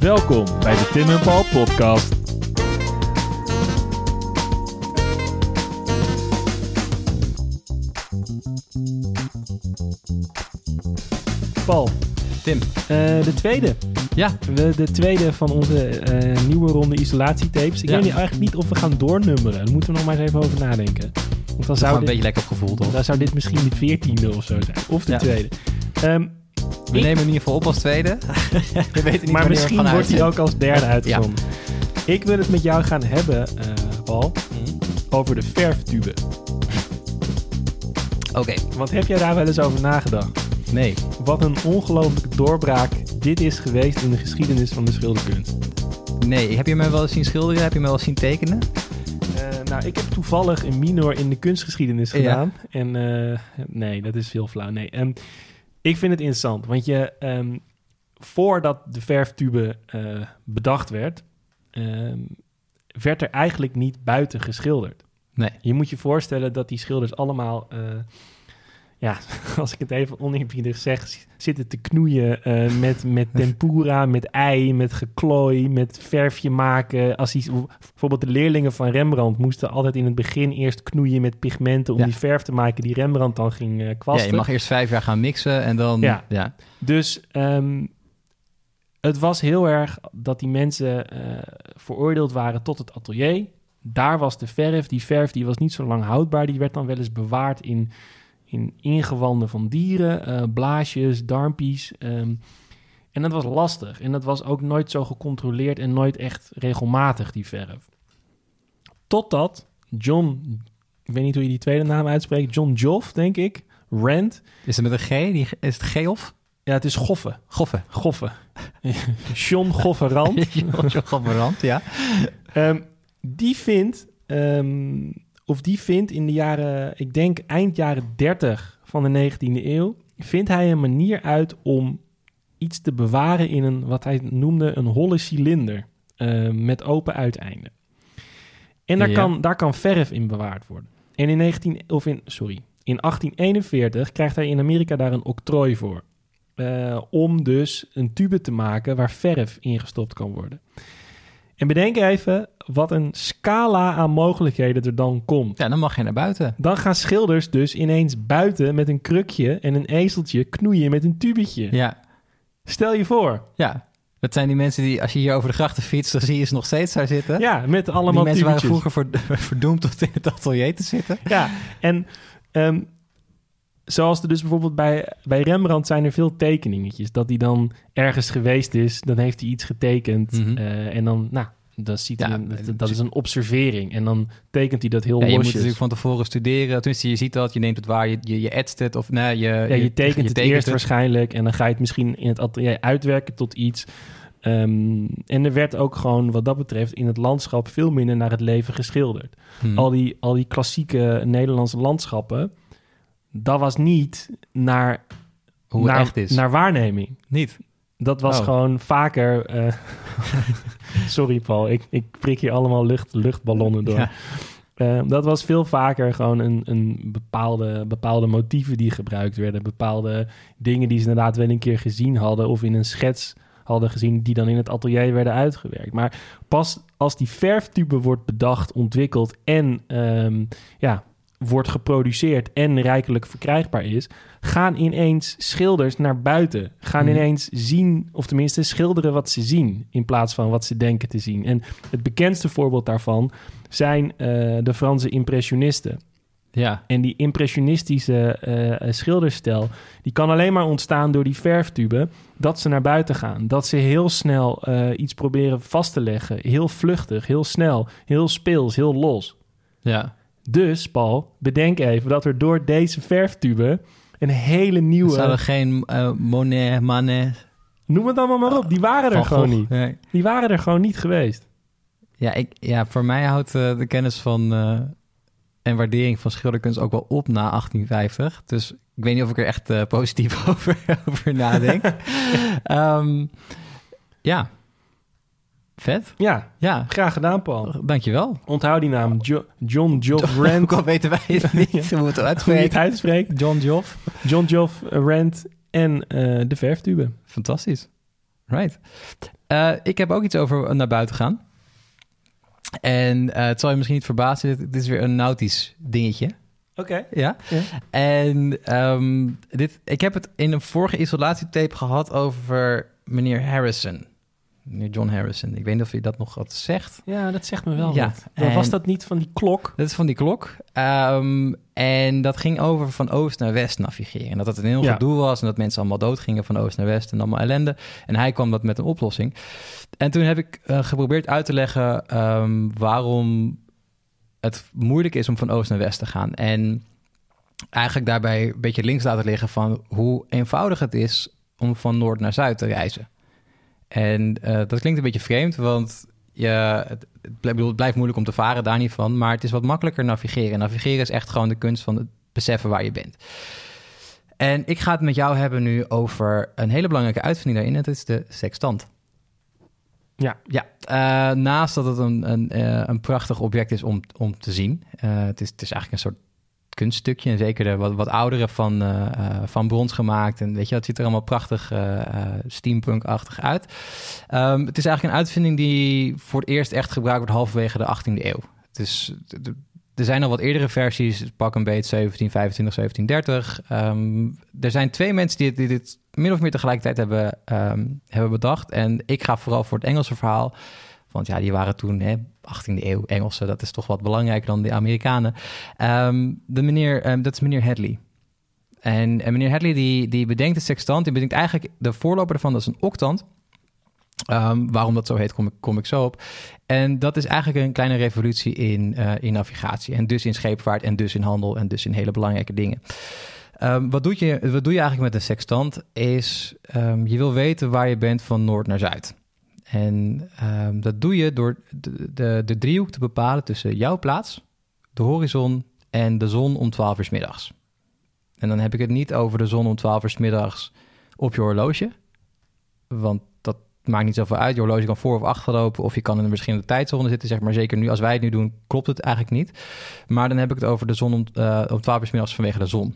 Welkom bij de Tim en Paul podcast. Paul, Tim. eh, de tweede. Ja, De, de tweede van onze eh, nieuwe ronde isolatietapes. Ik Ja. weet niet, eigenlijk niet of we gaan doornummeren. Daar moeten we nog maar eens even over nadenken. Want dan zou zou, een dit, beetje lekker gevoeld hoor. dan zou dit misschien de veertiende of zo zijn. Of de Ja. tweede. Ehm, We ik- nemen in ieder geval op als tweede. we weten niet maar misschien wordt hij ook als derde uitgezonden. Ik wil het met jou gaan hebben, eh, Paul, Mhm. over de verftube. Oké, Want heb jij daar wel eens over nagedacht? nee. Wat een ongelooflijke doorbraak dit is geweest in de geschiedenis van de schilderkunst. Nee, heb je me wel eens zien schilderen? Heb je me wel eens zien tekenen? Eh, nou, ik heb toevallig een minor in de kunstgeschiedenis Ja. gedaan. En eh, nee, dat is heel flauw. Nee, Ehm, ik vind het interessant, want je, ehm, voordat de verftube eh, bedacht werd, ehm, werd er eigenlijk niet buiten geschilderd. Nee. Je moet je voorstellen dat die schilders allemaal, eh, ja, als ik het even oneerbiedig zeg, zitten te knoeien eh, met, met tempura, met ei, met geklooi, met verfje maken. Als die, bijvoorbeeld de leerlingen van Rembrandt moesten altijd in het begin eerst knoeien met pigmenten om Ja. die verf te maken die Rembrandt dan ging eh, Ja, kwasten. je mag eerst vijf jaar gaan mixen en dan... Ja. ja. Dus ehm, het was heel erg dat die mensen eh, veroordeeld waren tot het atelier. Daar was de verf. Die verf die was niet zo lang houdbaar. Die werd dan wel eens bewaard in, in ingewanden van dieren, eh, blaasjes, darmpies. ehm. en dat was lastig. En dat was ook nooit zo gecontroleerd en nooit echt regelmatig, die verf. Totdat John, ik weet niet hoe je die tweede naam uitspreekt, John Joff, denk ik, Rand. Is het met een G? Die, is het G-of? Ja, het is Goffe. Goffe. Goffe. John Gofferand. John Gofferand, ja. Ehm, die vindt, ehm, of die vindt in de jaren, ik denk eind jaren 30 van de 19e eeuw, vindt hij een manier uit om iets te bewaren in een, wat hij noemde, een holle cilinder ehm, met open uiteinden. En daar, Ja. kan, daar kan verf in bewaard worden. En in 19, of in, sorry, in 1841 krijgt hij in Amerika daar een octrooi voor. Eh, om dus een tube te maken waar verf ingestopt kan worden. En bedenk even wat een scala aan mogelijkheden er dan komt. Ja, dan mag je naar buiten. Dan gaan schilders dus ineens buiten met een krukje en een ezeltje knoeien met een tubetje. Ja. Stel je voor. Ja. Dat zijn die mensen die, als je hier over de grachten fietst, dan zie je ze nog steeds daar zitten. Ja, met die allemaal mensen waren vroeger ver- verdoemd tot in het atelier te zitten. Ja, en ehm, zoals er dus bijvoorbeeld bij, bij Rembrandt zijn er veel tekeningetjes. Dat hij dan ergens geweest is, dan heeft hij iets getekend. Mhm. eh, en dan, nou, dat, ziet Ja, dat, dat is een observering. En dan tekent hij dat heel Ja, je moet natuurlijk van tevoren studeren. Tenminste, je ziet dat, je neemt het waar, je, je, je etst het of nee, je, Ja, je tekent het eerst waarschijnlijk en dan ga je het misschien in het atelier uitwerken tot iets. Ehm, en er werd ook gewoon wat dat betreft in het landschap veel minder naar het leven geschilderd. Hmm. Al, die, al die klassieke Nederlandse landschappen, dat was niet naar, Hoe naar, het echt is. naar waarneming. Niet. Dat was Oh. gewoon vaker... eh, sorry Paul, ik, ik prik hier allemaal lucht, luchtballonnen door. Ja. Eh, dat was veel vaker gewoon een, een bepaalde, bepaalde motieven die gebruikt werden. Bepaalde dingen die ze inderdaad wel een keer gezien hadden of in een schets hadden gezien, die dan in het atelier werden uitgewerkt. Maar pas als die verftube wordt bedacht, ontwikkeld en ehm, ja, wordt geproduceerd en rijkelijk verkrijgbaar is, gaan ineens schilders naar buiten. Gaan Mhm. ineens zien, of tenminste schilderen wat ze zien, in plaats van wat ze denken te zien. En het bekendste voorbeeld daarvan zijn eh, de Franse impressionisten. Ja. En die impressionistische eh, schilderstijl, die kan alleen maar ontstaan door die verftube, dat ze naar buiten gaan. Dat ze heel snel eh, iets proberen vast te leggen. Heel vluchtig, heel snel, heel speels, heel los. Ja. Dus, Paul, bedenk even dat er door deze verftube een hele nieuwe... zouden geen eh Monet, Manet... Noem het allemaal maar op, die waren er gewoon niet. Nee. Die waren er gewoon niet geweest. Ja, ik, ja, voor mij houdt eh, de kennis van eh, en waardering van schilderkunst ook wel op na 1850. Dus ik weet niet of ik er echt positief over, over nadenk. Ehm, ja, vet. Ja, Ja, graag gedaan, Paul. dankjewel. Onthoud die naam, Jo- John Joff Rand. Ook al weten wij het niet hoe het Hoe je het uitspreken. uitspreekt. John Joff. John Joff Rand en eh, de verftube. Fantastisch. Right. Eh, ik heb ook iets over naar buiten gaan. En eh, het zal je misschien niet verbazen, dit, is weer een nautisch dingetje. Oké. Ja. Ja. En ehm, dit, ik heb het in een vorige isolatietape gehad over meneer Harrison. Meneer John Harrison. Ik weet niet of je dat nog wat zegt. Ja, dat zegt me wel Ja, Was dat niet van die klok? Dat is van die klok. Ehm, en dat ging over van oost naar west navigeren. En dat het een heel Ja. gedoe was en dat mensen allemaal doodgingen van oost naar west en allemaal ellende. En hij kwam dat met een oplossing. En toen heb ik eh, geprobeerd uit te leggen ehm, waarom het moeilijk is om van oost naar west te gaan. En eigenlijk daarbij een beetje links laten liggen van hoe eenvoudig het is om van noord naar zuid te reizen. En eh, dat klinkt een beetje vreemd, want je, het, het, blijft, bedoel, het blijft moeilijk om te varen, daar niet van. Maar het is wat makkelijker navigeren. Navigeren is echt gewoon de kunst van het beseffen waar je bent. En ik ga het met jou hebben nu over een hele belangrijke uitvinding daarin. En dat is de sextant. Ja. Ja, eh, naast dat het een, een, eh, een prachtig object is om, om te zien. het, is, het is eigenlijk een soort kunststukje. En zeker de wat, wat oudere van, eh, eh, van brons gemaakt. En weet je, het ziet er allemaal prachtig eh, steampunk-achtig uit. Ehm, het is eigenlijk een uitvinding die voor het eerst echt gebruikt wordt halverwege de 18e eeuw. Het er zijn al wat eerdere versies, pak een beet 1725, 1730. Ehm, er zijn twee mensen die, die dit min of meer tegelijkertijd hebben, ehm, hebben bedacht. En ik ga vooral voor het Engelse verhaal. Want ja, die waren toen hè, 18e eeuw Engelsen. Dat is toch wat belangrijker dan de Amerikanen. Ehm, de meneer, ehm, dat is meneer Hadley. En, en meneer Hadley die, die bedenkt de sextant. Die bedenkt eigenlijk de voorloper ervan, dat is een octant. Ehm, waarom dat zo heet, kom ik, zo op. En dat is eigenlijk een kleine revolutie in, eh, in navigatie. En dus in scheepvaart en dus in handel en dus in hele belangrijke dingen. Wat, doe je, wat doe je eigenlijk met een sextant? Is je wil weten waar je bent van noord naar zuid. En ehm, dat doe je door de, de, de driehoek te bepalen tussen jouw plaats, de horizon en de zon om 12 uur 's middags. En dan heb ik het niet over de zon om 12 uur 's middags op je horloge. Want dat maakt niet zoveel uit. Je horloge kan voor of achter lopen of je kan in een verschillende tijdzone zitten. Zeg maar zeker nu, als wij het nu doen, klopt het eigenlijk niet. Maar dan heb ik het over de zon om, eh, om 12 uur 's middags vanwege de zon.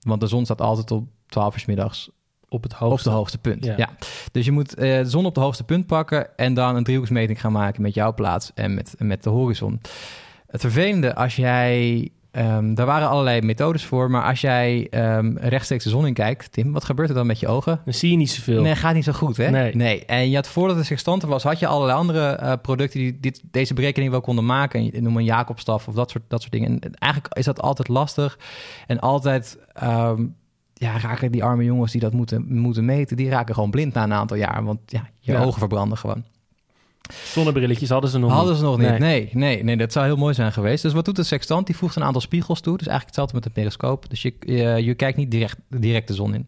Want de zon staat altijd op 12 uur 's middags Op het op hoogste. de hoogste punt. Ja. Ja. Dus je moet eh, de zon op de hoogste punt pakken en dan een driehoeksmeting gaan maken met jouw plaats en met, met de horizon. Het vervelende als jij, ehm, daar waren allerlei methodes voor, maar als jij ehm, rechtstreeks de zon in kijkt, Tim, wat gebeurt er dan met je ogen? Dan zie je niet zoveel. Nee, gaat niet zo goed, hè? Nee. En je had voordat het sextante was, had je allerlei andere eh, producten die dit, deze berekening wel konden maken. En noem een Jacobstaf of dat soort, dat soort dingen. En eigenlijk is dat altijd lastig. En altijd ehm, ja, raken die arme jongens die dat moeten, moeten meten, die raken gewoon blind na een aantal jaar. Want ja, je Ja. ogen verbranden gewoon. Zonnebrilletjes hadden ze nog Hadden niet. ze nog niet. Nee. Nee. nee, nee, dat zou heel mooi zijn geweest. Dus wat doet de sextant? Die voegt een aantal spiegels toe. Dus eigenlijk hetzelfde met een periscoop. Dus je, je, je kijkt niet direct, direct de zon in.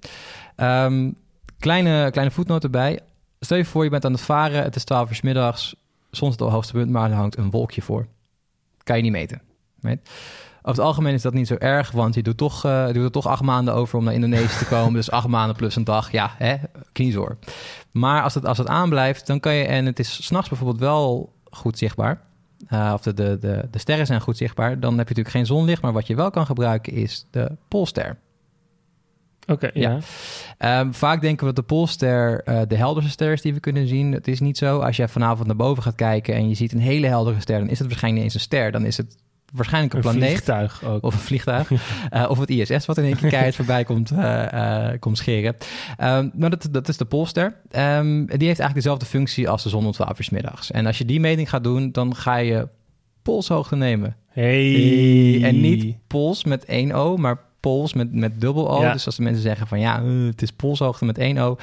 Ehm, kleine, kleine voetnoot erbij. Stel je voor, je bent aan het varen. Het is 12 uur middags. Op het hoogste punt, maar er hangt een wolkje voor. Kan je niet meten. Over het algemeen is dat niet zo erg, want je doet, toch, eh, je doet er toch acht maanden over om naar Indonesië te komen. dus acht maanden plus een dag, ja, hè, kniezoor. Maar als het, als het aanblijft, dan kan je, en het is s'nachts bijvoorbeeld wel goed zichtbaar, eh, of de, de, de, de sterren zijn goed zichtbaar, dan heb je natuurlijk geen zonlicht, maar wat je wel kan gebruiken is de Poolster. Oké, ja. Ja. Ehm, vaak denken we dat de Poolster eh, de helderste ster is die we kunnen zien. Het is niet zo. Als je vanavond naar boven gaat kijken en je ziet een hele heldere ster, dan is het waarschijnlijk niet eens een ster. Dan is het waarschijnlijk een, Een planeet. vliegtuig ook. Of een vliegtuig. Eh, of het ISS wat in één keer keihard voorbij komt, eh, eh, komt scheren. Ehm, maar dat, dat is de Poolster. Ehm, die heeft eigenlijk dezelfde functie als de zon om 12 uur middags. En als je die meting gaat doen, dan ga je polshoogte nemen. Hey. En niet pols met één O, maar pols met, met dubbel O. Ja. Dus als de mensen zeggen van ja, het is polshoogte met één O.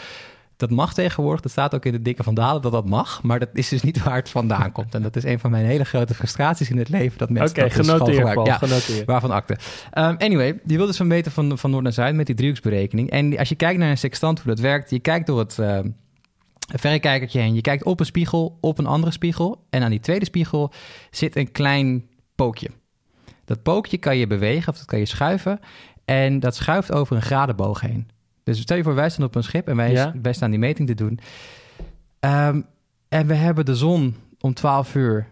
Dat mag tegenwoordig. Dat staat ook in de dikke van Dalen dat dat mag. Maar dat is dus niet waar het vandaan komt. En dat is een van mijn hele grote frustraties in het leven. Dat mensen Oké, dat dus genoteerd, gebruiken. Paul. Ja, Genoteerd. Waarvan akte. Ehm, anyway, die wil dus van meten van, van noord naar zuid met die driehoeksberekening. En als je kijkt naar een sextant, hoe dat werkt, je kijkt door het ehm, verrekijkertje heen. Je kijkt op een spiegel, op een andere spiegel. En aan die tweede spiegel zit een klein pookje. Dat pookje kan je bewegen of dat kan je schuiven. En dat schuift over een gradenboog heen. Dus stel je voor, wij staan op een schip en wij, Ja. wij staan die meting te doen. Ehm, en we hebben de zon om 12 uur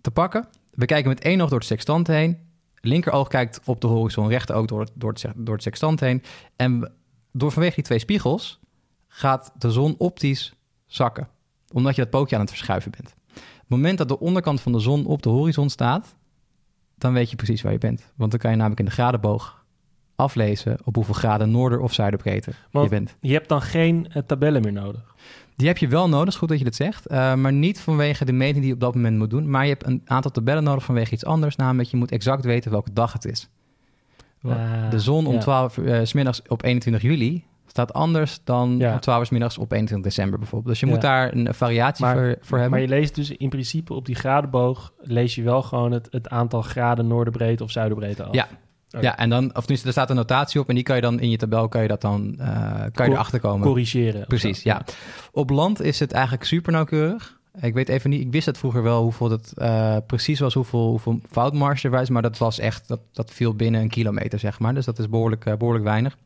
te pakken. We kijken met één oog door het sextant heen. Linkeroog kijkt op de horizon, rechteroog door, het- door, het, door het sextant heen. En we- door vanwege die twee spiegels gaat de zon optisch zakken. Omdat je dat pookje aan het verschuiven bent. Op het moment dat de onderkant van de zon op de horizon staat, dan weet je precies waar je bent. Want dan kan je namelijk in de gradenboog aflezen op hoeveel graden noorder- of zuiderbreedte je bent. Je hebt dan geen eh, tabellen meer nodig. Die heb je wel nodig, is goed dat je dat zegt. eh, maar niet vanwege de meting die je op dat moment moet doen. Maar je hebt een aantal tabellen nodig vanwege iets anders. Namelijk, je moet exact weten welke dag het is. Ah, de zon om ja. 12 uur 's middags op 21 juli staat anders dan Ja. om 12 uur 's middags op 21 december bijvoorbeeld. Dus je Ja. moet daar een variatie Maar- voor, voor hebben. Maar je leest dus in principe op die gradenboog... lees je wel gewoon het, het aantal graden noorderbreedte of zuiderbreedte af. Ja. Ja, en dan, of tenminste, er staat een notatie op en die kan je dan in je tabel kan je dat dan eh, kan je erachter komen. Corrigeren. Precies, ja. Op land is het eigenlijk super nauwkeurig. Ik weet even niet, ik wist het vroeger wel hoeveel het eh, precies was, hoeveel, hoeveel foutmarge er was, maar dat was echt, dat, dat viel binnen een kilometer, zeg maar. Dus dat is behoorlijk, eh, behoorlijk weinig.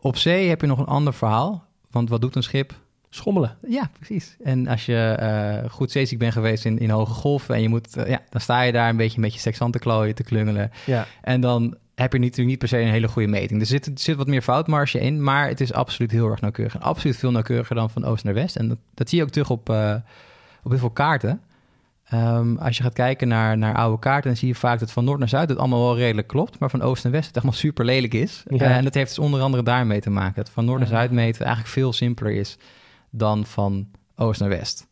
Op zee heb je nog een ander verhaal, want wat doet een schip? Schommelen. Ja, precies. En als je eh, goed zeeziek bent geweest in, in hoge golven en je moet, eh, ja, dan sta je daar een beetje met je sexant te klooien, te klungelen. Ja. En dan heb je natuurlijk niet per se een hele goede meting. Er zit, er zit wat meer foutmarge in, maar het is absoluut heel erg nauwkeurig. En absoluut veel nauwkeuriger dan van oost naar west. En dat, dat zie je ook terug op, eh, op heel veel kaarten. Ehm, als je gaat kijken naar, naar oude kaarten, dan zie je vaak dat van noord naar zuid het allemaal wel redelijk klopt. Maar van oost naar west het allemaal super lelijk is. Ja. En dat heeft dus onder andere daarmee te maken. Dat van noord naar zuid meten eigenlijk veel simpeler is dan van oost naar west.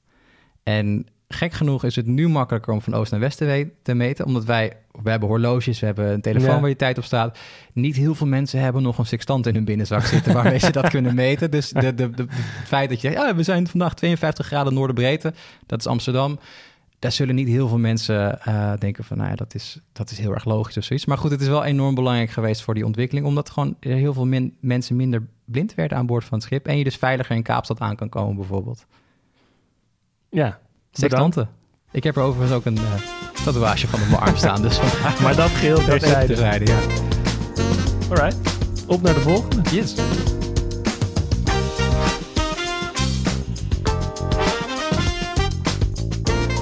En gek genoeg is het nu makkelijker om van oost naar west te, te meten. Omdat wij, we hebben horloges, we hebben een telefoon Ja. waar je tijd op staat. Niet heel veel mensen hebben nog een sextant in hun binnenzak zitten waarmee ze dat kunnen meten. Dus de, de, de, het feit dat je zegt, ja, we zijn vandaag 52 graden noorderbreedte, dat is Amsterdam. Daar zullen niet heel veel mensen eh, denken van, nou ja, dat is, dat is heel erg logisch of zoiets. Maar goed, het is wel enorm belangrijk geweest voor die ontwikkeling, omdat gewoon heel veel min- mensen minder blind werden aan boord van het schip. En je dus veiliger in Kaapstad aan kan komen bijvoorbeeld. Ja. Sextanten. Ik heb er overigens ook een eh, tatoeage van op mijn arm staan. Dus Maar dat geheel terzijde. terzijde, ja. Alright. Op naar de volgende. Yes.